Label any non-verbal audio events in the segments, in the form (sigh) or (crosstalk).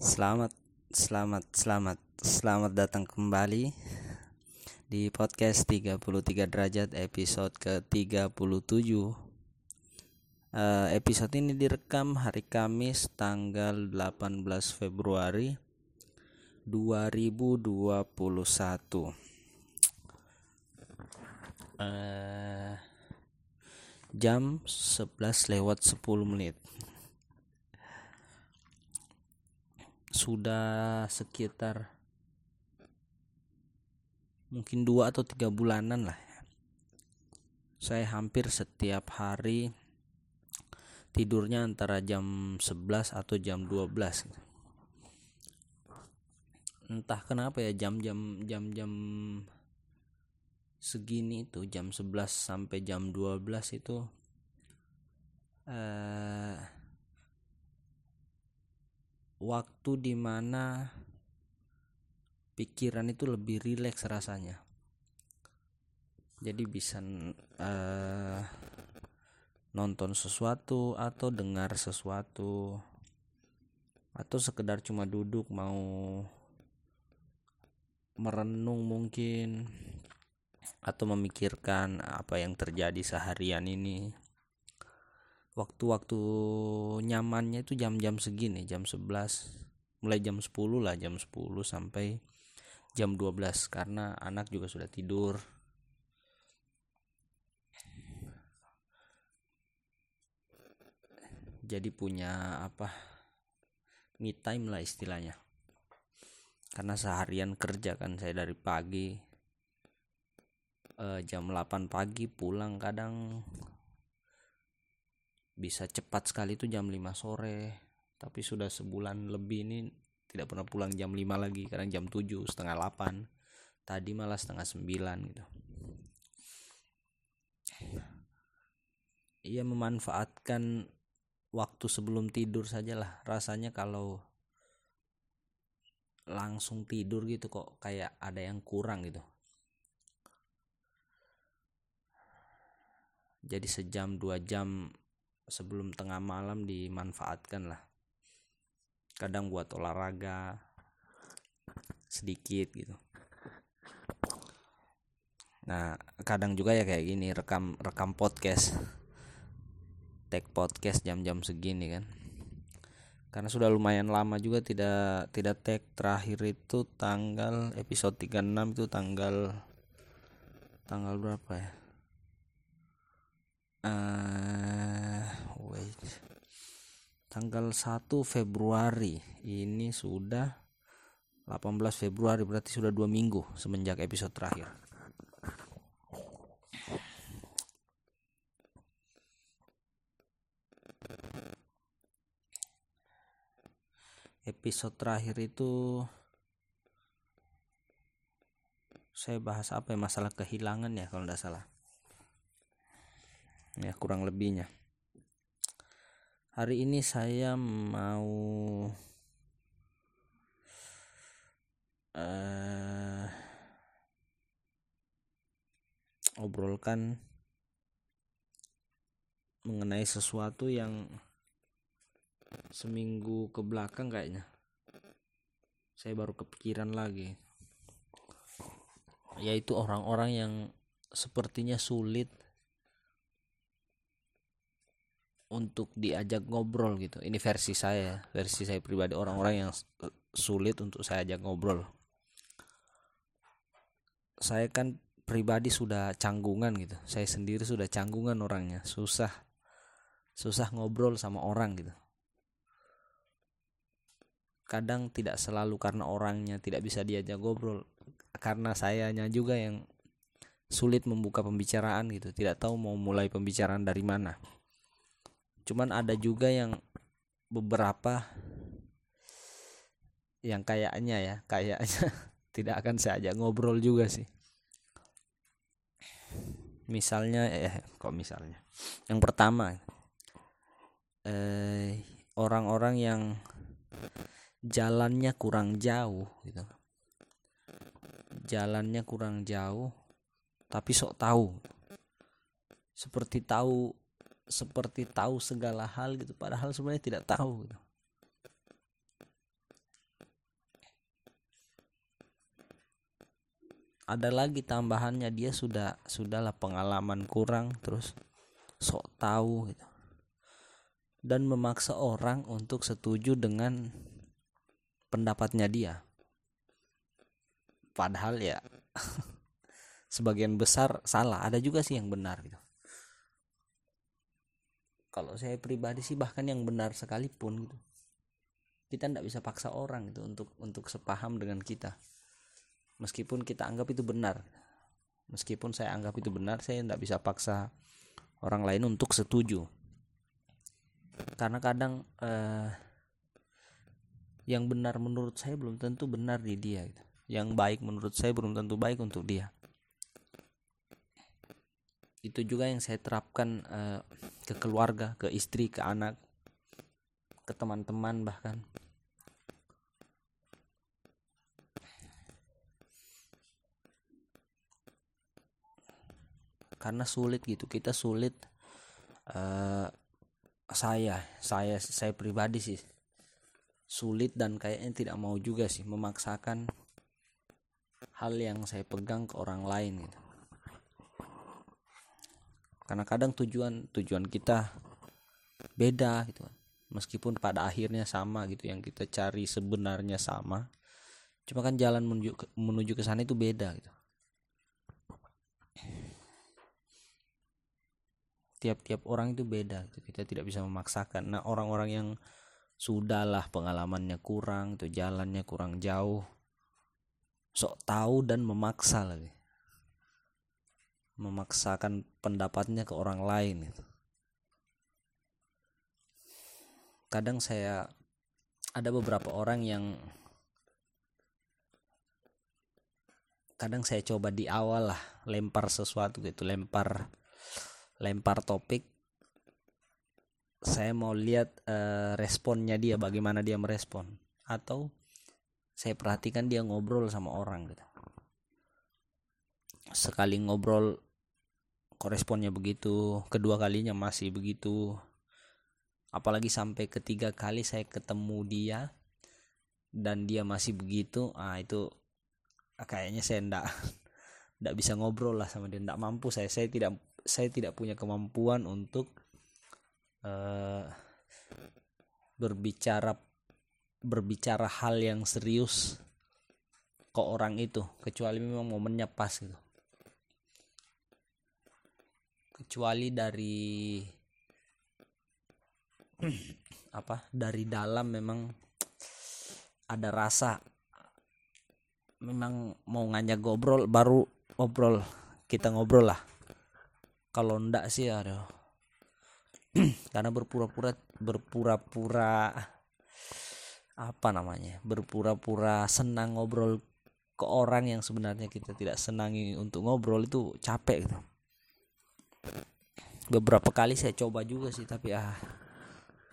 Selamat, selamat, selamat, selamat datang kembali di podcast 33 derajat episode ke-37 uh, Episode ini direkam hari Kamis tanggal 18 Februari 2021 uh, Jam 11 lewat 10 menit sudah sekitar mungkin dua atau tiga bulanan lah saya hampir setiap hari tidurnya antara jam 11 atau jam 12 gitu. entah kenapa ya jam-jam jam-jam segini itu jam 11 sampai jam 12 itu eh, waktu di mana pikiran itu lebih rileks rasanya. Jadi bisa uh, nonton sesuatu atau dengar sesuatu. Atau sekedar cuma duduk mau merenung mungkin. Atau memikirkan apa yang terjadi seharian ini waktu-waktu nyamannya itu jam-jam segini jam 11 mulai jam 10 lah jam 10 sampai jam 12 karena anak juga sudah tidur. Jadi punya apa me time lah istilahnya. Karena seharian kerja kan saya dari pagi eh, jam 8 pagi pulang kadang bisa cepat sekali itu jam 5 sore. Tapi sudah sebulan lebih ini tidak pernah pulang jam 5 lagi kadang jam 7 setengah 8 tadi malah setengah 9 gitu. Ia memanfaatkan waktu sebelum tidur sajalah. Rasanya kalau langsung tidur gitu kok kayak ada yang kurang gitu. Jadi sejam dua jam sebelum tengah malam dimanfaatkan lah. Kadang buat olahraga sedikit gitu. Nah kadang juga ya kayak gini rekam rekam podcast. Tag podcast jam-jam segini kan. Karena sudah lumayan lama juga tidak tidak tag terakhir itu tanggal episode 36 itu tanggal tanggal berapa ya? Uh, tanggal 1 Februari. Ini sudah 18 Februari berarti sudah dua minggu semenjak episode terakhir. Episode terakhir itu saya bahas apa ya? Masalah kehilangan ya kalau tidak salah. Ya kurang lebihnya hari ini saya mau uh, obrolkan mengenai sesuatu yang seminggu ke belakang kayaknya. Saya baru kepikiran lagi. Yaitu orang-orang yang sepertinya sulit untuk diajak ngobrol gitu. Ini versi saya, versi saya pribadi orang-orang yang sulit untuk saya ajak ngobrol. Saya kan pribadi sudah canggungan gitu. Saya sendiri sudah canggungan orangnya, susah susah ngobrol sama orang gitu. Kadang tidak selalu karena orangnya tidak bisa diajak ngobrol, karena sayanya juga yang sulit membuka pembicaraan gitu, tidak tahu mau mulai pembicaraan dari mana cuman ada juga yang beberapa yang kayaknya ya kayaknya (laughs) tidak akan saya ajak ngobrol juga sih. Misalnya eh kok misalnya? Yang pertama eh orang-orang yang jalannya kurang jauh gitu. Jalannya kurang jauh tapi sok tahu. Seperti tahu seperti tahu segala hal gitu padahal sebenarnya tidak tahu gitu. ada lagi tambahannya dia sudah sudahlah pengalaman kurang terus sok tahu gitu. Dan memaksa orang untuk setuju dengan pendapatnya dia. Padahal ya (laughs) sebagian besar salah. Ada juga sih yang benar gitu kalau saya pribadi sih bahkan yang benar sekalipun gitu. Kita tidak bisa paksa orang gitu untuk untuk sepaham dengan kita. Meskipun kita anggap itu benar. Meskipun saya anggap itu benar saya tidak bisa paksa orang lain untuk setuju. Karena kadang eh, yang benar menurut saya belum tentu benar di dia gitu. yang baik menurut saya belum tentu baik untuk dia itu juga yang saya terapkan eh, ke keluarga ke istri ke anak ke teman-teman bahkan. Karena sulit gitu kita sulit uh, saya saya saya pribadi sih sulit dan kayaknya tidak mau juga sih memaksakan hal yang saya pegang ke orang lain gitu karena kadang tujuan tujuan kita beda gitu kan. Meskipun pada akhirnya sama gitu yang kita cari sebenarnya sama. Cuma kan jalan menuju ke, menuju ke sana itu beda gitu. Tiap-tiap orang itu beda gitu. kita tidak bisa memaksakan. Nah orang-orang yang sudahlah pengalamannya kurang itu jalannya kurang jauh sok tahu dan memaksa lagi memaksakan pendapatnya ke orang lain itu kadang saya ada beberapa orang yang kadang saya coba di awal lah lempar sesuatu gitu lempar lempar topik. Saya mau lihat uh, responnya dia bagaimana dia merespon. Atau saya perhatikan dia ngobrol sama orang gitu. Sekali ngobrol koresponnya begitu kedua kalinya masih begitu. Apalagi sampai ketiga kali saya ketemu dia dan dia masih begitu ah itu kayaknya saya ndak (laughs) ndak bisa ngobrol lah sama dia ndak mampu saya. Saya tidak saya tidak punya kemampuan untuk uh, berbicara berbicara hal yang serius ke orang itu kecuali memang momennya pas gitu kecuali dari apa dari dalam memang ada rasa. Memang mau ngajak ngobrol baru ngobrol kita ngobrol lah. Kalau ndak sih aduh. (clears throat) Karena berpura-pura berpura-pura apa namanya berpura-pura senang ngobrol ke orang yang sebenarnya kita tidak senangi untuk ngobrol itu capek gitu beberapa kali saya coba juga sih tapi ah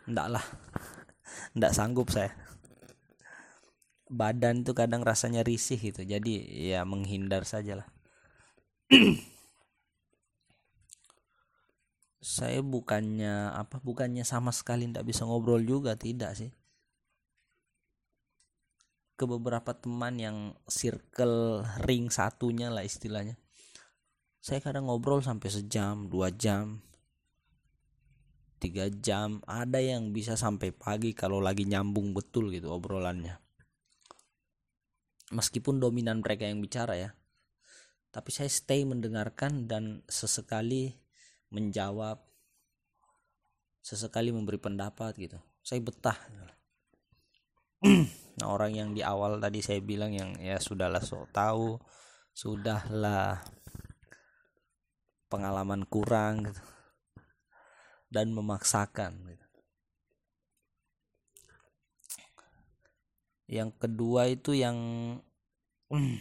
ndak lah. Ndak sanggup saya. Badan tuh kadang rasanya risih gitu jadi ya menghindar saja lah. (clears throat) Saya bukannya apa bukannya sama sekali tidak bisa ngobrol juga tidak sih. Ke beberapa teman yang circle ring satunya lah istilahnya saya kadang ngobrol sampai sejam dua jam tiga jam. Ada yang bisa sampai pagi kalau lagi nyambung betul gitu obrolannya. Meskipun dominan mereka yang bicara ya. Tapi saya stay mendengarkan dan sesekali menjawab sesekali memberi pendapat gitu. Saya betah. (clears throat) Nah orang yang di awal tadi saya bilang yang ya sudahlah sok tahu. Sudahlah pengalaman kurang gitu dan memaksakan gitu. yang kedua itu yang (clears throat)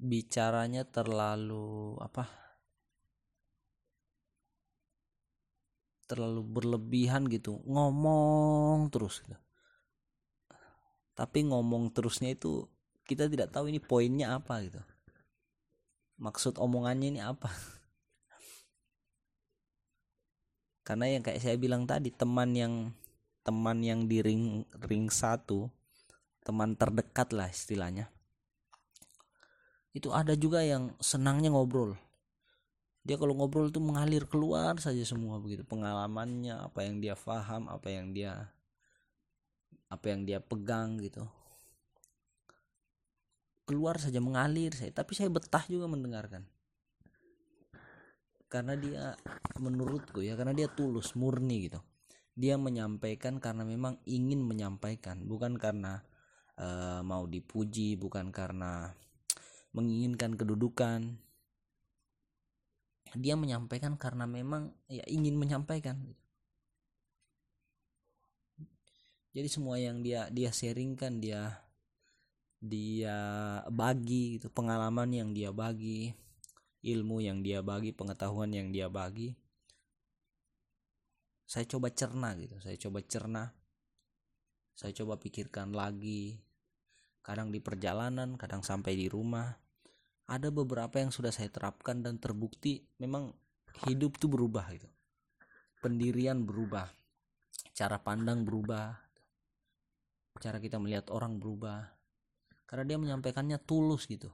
bicaranya terlalu apa terlalu berlebihan gitu ngomong terus gitu. tapi ngomong terusnya itu kita tidak tahu ini poinnya apa gitu maksud omongannya ini apa? (laughs) Karena yang kayak saya bilang tadi teman yang teman yang di ring ring satu teman terdekat lah istilahnya. Itu ada juga yang senangnya ngobrol. Dia kalau ngobrol itu mengalir keluar saja semua begitu. Pengalamannya apa yang dia paham apa yang dia apa yang dia pegang gitu keluar saja mengalir saya tapi saya betah juga mendengarkan. Karena dia menurutku ya karena dia tulus murni gitu. Dia menyampaikan karena memang ingin menyampaikan bukan karena uh, mau dipuji bukan karena menginginkan kedudukan. Dia menyampaikan karena memang ya ingin menyampaikan. Jadi semua yang dia dia sharingkan dia dia bagi gitu pengalaman yang dia bagi ilmu yang dia bagi pengetahuan yang dia bagi. Saya coba cerna gitu saya coba cerna saya coba pikirkan lagi. Kadang di perjalanan kadang sampai di rumah. Ada beberapa yang sudah saya terapkan dan terbukti memang hidup itu berubah gitu. Pendirian berubah cara pandang berubah cara kita melihat orang berubah karena dia menyampaikannya tulus gitu.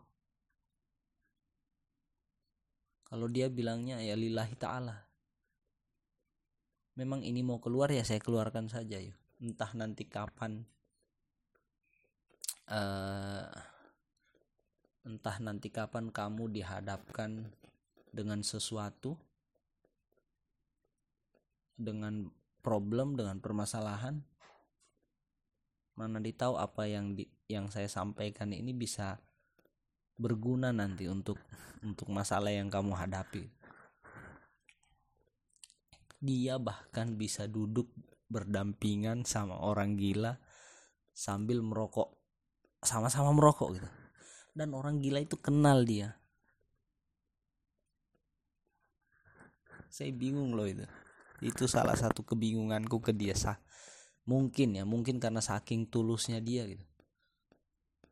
Kalau dia bilangnya ya lillahi ta'ala. Memang ini mau keluar ya saya keluarkan saja yuk. Entah nanti kapan uh, entah nanti kapan kamu dihadapkan dengan sesuatu dengan problem dengan permasalahan mana ditahu apa yang di, yang saya sampaikan ini bisa berguna nanti untuk untuk masalah yang kamu hadapi. Dia bahkan bisa duduk berdampingan sama orang gila sambil merokok sama-sama merokok gitu. Dan orang gila itu kenal dia. Saya bingung loh itu. Itu salah satu kebingunganku ke dia. Sah mungkin ya mungkin karena saking tulusnya dia gitu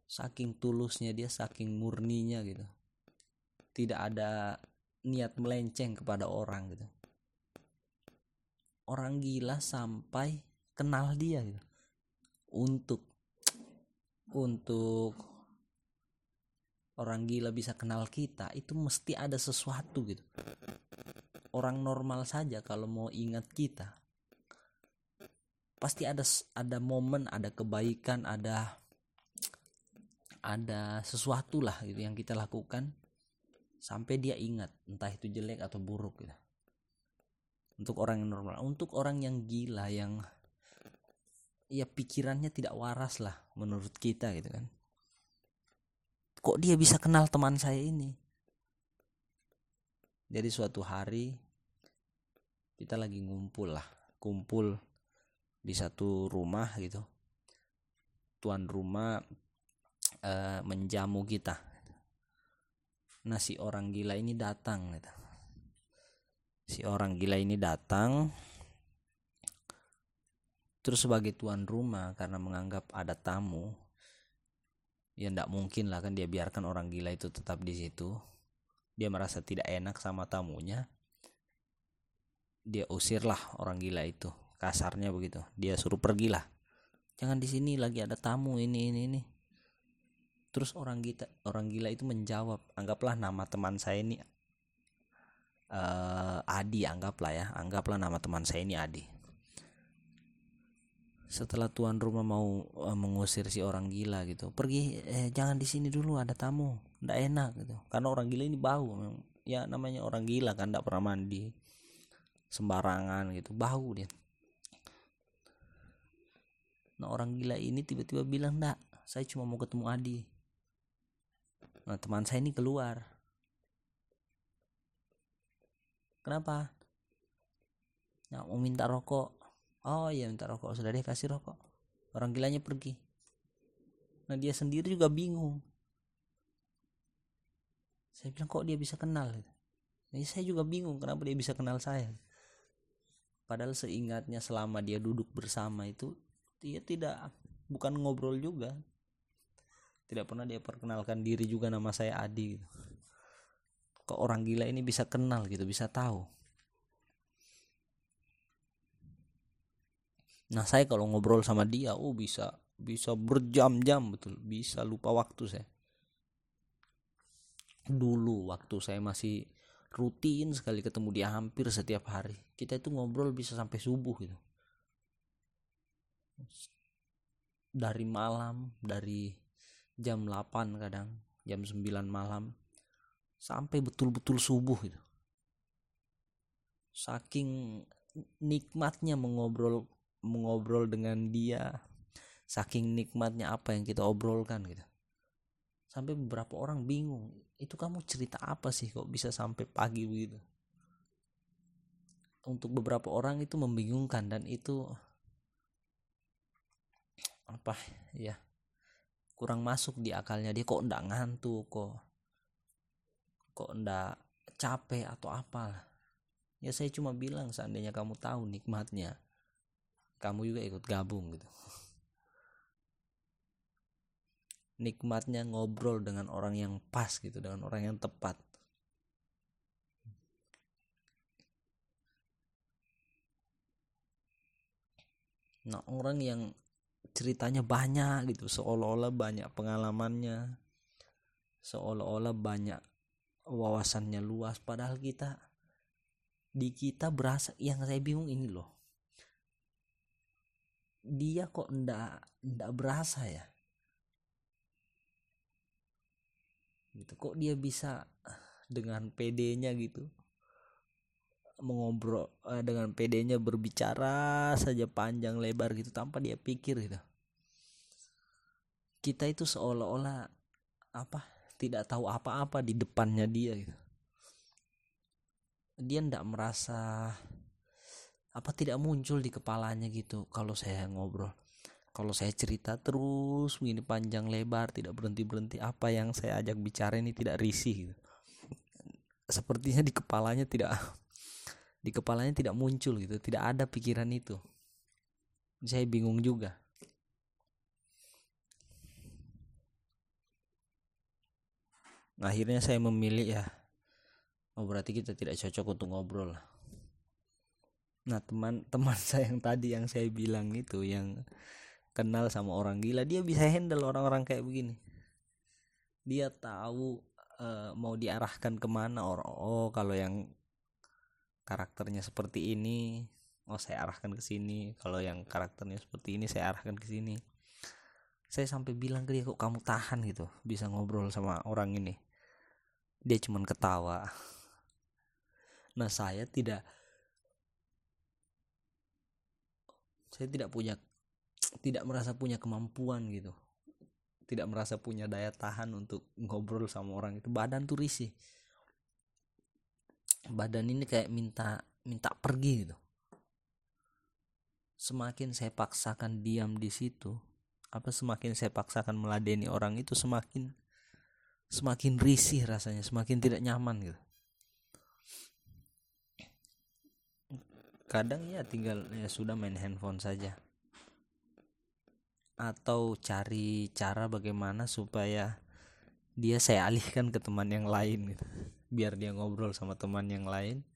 saking tulusnya dia saking murninya gitu. Tidak ada niat melenceng kepada orang gitu. Orang gila sampai kenal dia gitu. Untuk untuk orang gila bisa kenal kita itu mesti ada sesuatu gitu. Orang normal saja kalau mau ingat kita pasti ada ada momen ada kebaikan ada ada sesuatu lah gitu yang kita lakukan sampai dia ingat entah itu jelek atau buruk gitu. Untuk orang yang normal. Untuk orang yang gila yang ya pikirannya tidak waras lah menurut kita gitu kan. Kok dia bisa kenal teman saya ini? Jadi suatu hari kita lagi ngumpul lah kumpul di satu rumah gitu. Tuan rumah e, menjamu kita. Nah si orang gila ini datang gitu. Si orang gila ini datang terus sebagai tuan rumah karena menganggap ada tamu ya ndak mungkin lah kan dia biarkan orang gila itu tetap di situ. Dia merasa tidak enak sama tamunya. Dia usirlah orang gila itu kasarnya begitu. Dia suruh pergilah. Jangan di sini lagi ada tamu ini ini ini terus orang gila orang gila itu menjawab anggaplah nama teman saya ini uh, Adi anggaplah ya anggaplah nama teman saya ini Adi. Setelah tuan rumah mau uh, mengusir si orang gila gitu pergi eh, jangan di sini dulu ada tamu ndak enak gitu. Karena orang gila ini bau ya namanya orang gila kan ndak pernah mandi sembarangan gitu bau dia. Nah orang gila ini tiba-tiba bilang ndak saya cuma mau ketemu Adi nah teman saya ini keluar. Kenapa? Nah, mau minta rokok. Oh iya minta rokok. Sudah deh kasih rokok. Orang gilanya pergi. Nah dia sendiri juga bingung. Saya bilang kok dia bisa kenal? Nah, saya juga bingung kenapa dia bisa kenal saya? Padahal seingatnya selama dia duduk bersama itu dia tidak bukan ngobrol juga tidak pernah dia perkenalkan diri juga nama saya Adi gitu. kok orang gila ini bisa kenal gitu bisa tahu Nah saya kalau ngobrol sama dia, oh bisa bisa berjam-jam betul, bisa lupa waktu saya. dulu waktu saya masih rutin sekali ketemu dia hampir setiap hari kita itu ngobrol bisa sampai subuh gitu dari malam dari jam 8 kadang jam 9 malam. Sampai betul-betul subuh gitu. Saking nikmatnya mengobrol mengobrol dengan dia saking nikmatnya apa yang kita obrolkan gitu. Sampai beberapa orang bingung itu kamu cerita apa sih kok bisa sampai pagi begitu? Untuk beberapa orang itu membingungkan dan itu apa ya kurang masuk di akalnya. Dia kok ndak ngantuk kok kok ndak capek atau apa ya saya cuma bilang seandainya kamu tahu nikmatnya kamu juga ikut gabung gitu. (laughs) Nikmatnya ngobrol dengan orang yang pas gitu dengan orang yang tepat. Nah orang yang ceritanya banyak gitu seolah-olah banyak pengalamannya seolah-olah banyak wawasannya luas. Padahal kita di kita berasa yang saya bingung ini loh. Dia kok ndak ndak berasa ya? Gitu kok dia bisa dengan PD-nya gitu mengobrol eh, dengan PD-nya berbicara saja panjang lebar gitu tanpa dia pikir gitu. Kita itu seolah-olah apa tidak tahu apa-apa di depannya dia gitu. Dia tidak merasa apa tidak muncul di kepalanya gitu kalau saya ngobrol. Kalau saya cerita terus begini panjang lebar tidak berhenti berhenti apa yang saya ajak bicara ini tidak risih gitu. sepertinya di kepalanya tidak di kepalanya tidak muncul gitu tidak ada pikiran itu. Saya bingung juga. Akhirnya saya memilih ya oh berarti kita tidak cocok untuk ngobrol. Nah teman (laughs) teman saya yang tadi yang saya bilang itu yang kenal sama orang gila dia bisa handle orang-orang kayak begini. Dia tahu uh, mau diarahkan ke mana orang oh kalau yang karakternya seperti ini oh saya arahkan ke sini. Kalau yang karakternya seperti ini saya arahkan ke sini. Saya sampai bilang ke dia kok kamu tahan? Gitu bisa ngobrol sama orang ini. Dia cuman ketawa. Nah saya tidak saya tidak punya tidak merasa punya kemampuan gitu. Tidak merasa punya daya tahan untuk ngobrol sama orang itu. Badan tuh risih badan ini kayak minta minta pergi gitu. Semakin saya paksakan diam di situ apa semakin saya paksakan meladeni orang itu semakin semakin risih rasanya semakin tidak nyaman gitu. Kadang ya tinggal ya sudah main handphone saja. Atau cari cara bagaimana supaya dia saya alihkan ke teman yang lain gitu biar dia ngobrol sama teman yang lain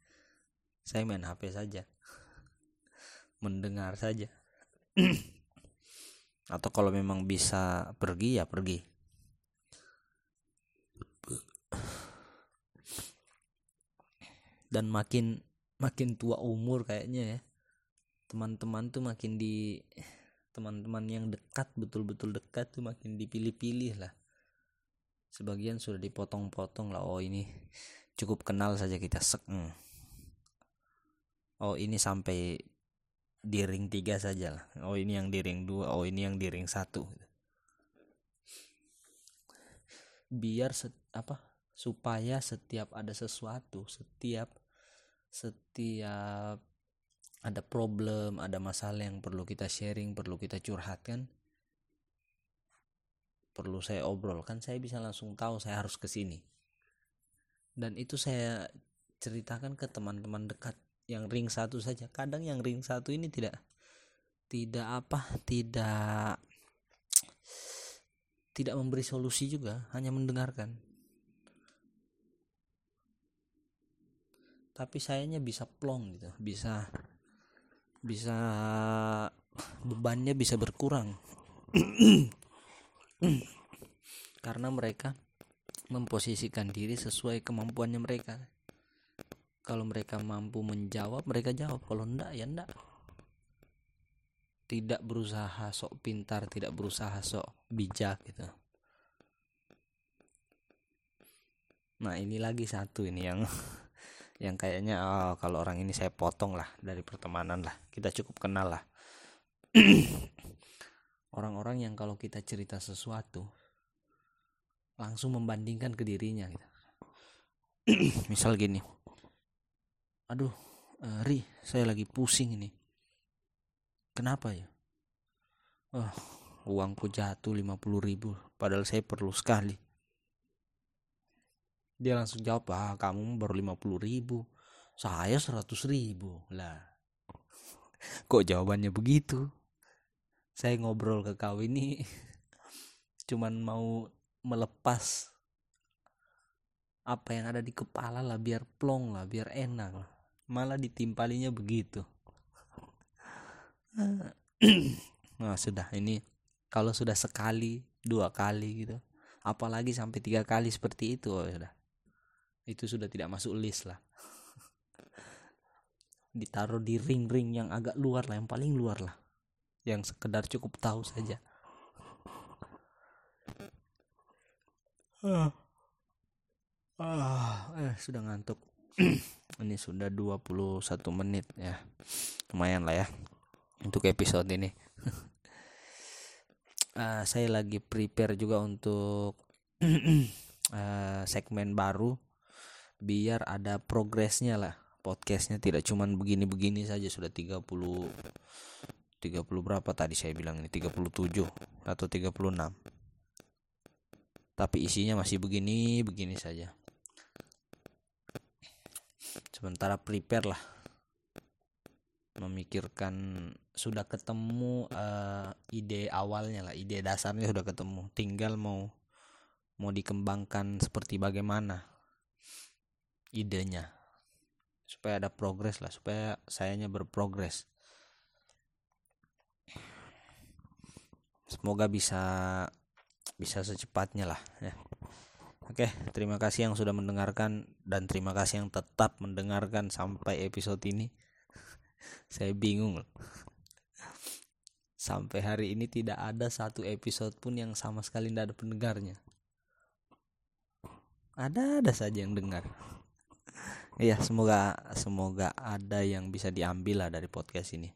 saya main HP saja. (laughs) Mendengar saja. (clears throat) Atau kalau memang bisa pergi ya pergi. Dan makin makin tua umur kayaknya ya. Teman-teman tuh makin di teman-teman yang dekat betul-betul dekat tuh makin dipilih-pilih lah sebagian sudah dipotong-potong lah. Oh ini cukup kenal saja kita. Sek hmm. oh ini sampai di ring tiga saja lah. Oh ini yang di ring dua. Oh ini yang di ring satu. Biar set, apa supaya setiap ada sesuatu setiap setiap ada problem, ada masalah yang perlu kita sharing, perlu kita curhatkan, perlu saya obrolkan, saya bisa langsung tahu saya harus ke sini. Dan itu saya ceritakan ke teman-teman dekat yang ring satu saja. Kadang yang ring satu ini tidak tidak apa, tidak tidak memberi solusi juga, hanya mendengarkan. Tapi sayanya bisa plong gitu, bisa bisa bebannya bisa berkurang (clears throat) karena mereka memposisikan diri sesuai kemampuannya mereka. Kalau mereka mampu menjawab mereka jawab. Kalau enggak ya enggak. Tidak berusaha sok pintar tidak berusaha sok bijak gitu. Nah ini lagi satu ini yang (laughs) yang kayaknya oh, kalau orang ini saya potong lah dari pertemanan lah. Kita cukup kenal lah (clears throat) orang-orang yang kalau kita cerita sesuatu langsung membandingkan ke dirinya gitu. (clears throat) misal gini. Aduh uh, Ri saya lagi pusing ini. Kenapa ya? Oh uangku jatuh 50 ribu padahal saya perlu sekali. Dia langsung jawab ah kamu baru 50 ribu saya 100 ribu. Lah (laughs) kok jawabannya begitu saya ngobrol ke kau ini (laughs) cuman mau melepas apa yang ada di kepala lah biar plong lah biar enak lah. Malah ditimpalinya begitu. (clears throat) Nah sudah. Ini kalau sudah sekali dua kali gitu. Apalagi sampai tiga kali seperti itu oh, sudah. Itu sudah tidak masuk list lah. (laughs) Ditaruh di ring-ring yang agak luar lah yang paling luar lah yang sekedar cukup tahu saja. Ah, ah eh sudah ngantuk. (clears throat) Ini sudah 21 menit ya. Lumayan lah ya untuk episode ini. Uh, (laughs) saya lagi prepare juga untuk uh, (clears throat) segmen baru biar ada progresnya lah. Podcastnya tidak cuman begini-begini saja sudah 30 30 berapa tadi saya bilang ini 37 atau 36 tapi isinya masih begini begini saja. Sementara prepare lah. Memikirkan sudah ketemu uh, ide awalnya lah ide dasarnya sudah ketemu. Tinggal mau mau dikembangkan seperti bagaimana idenya. Supaya ada progres lah supaya sayanya berprogres semoga bisa bisa secepatnya lah ya Oke, terima kasih yang sudah mendengarkan dan terima kasih yang tetap mendengarkan sampai episode ini. (laughs) Saya bingung Sampai hari ini tidak ada satu episode pun yang sama sekali tidak ada pendengarnya. Ada-ada saja yang dengar. Iya, semoga semoga ada yang bisa diambil lah dari podcast ini.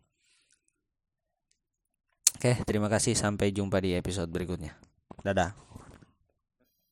Oke, terima kasih sampai jumpa di episode berikutnya. Dadah.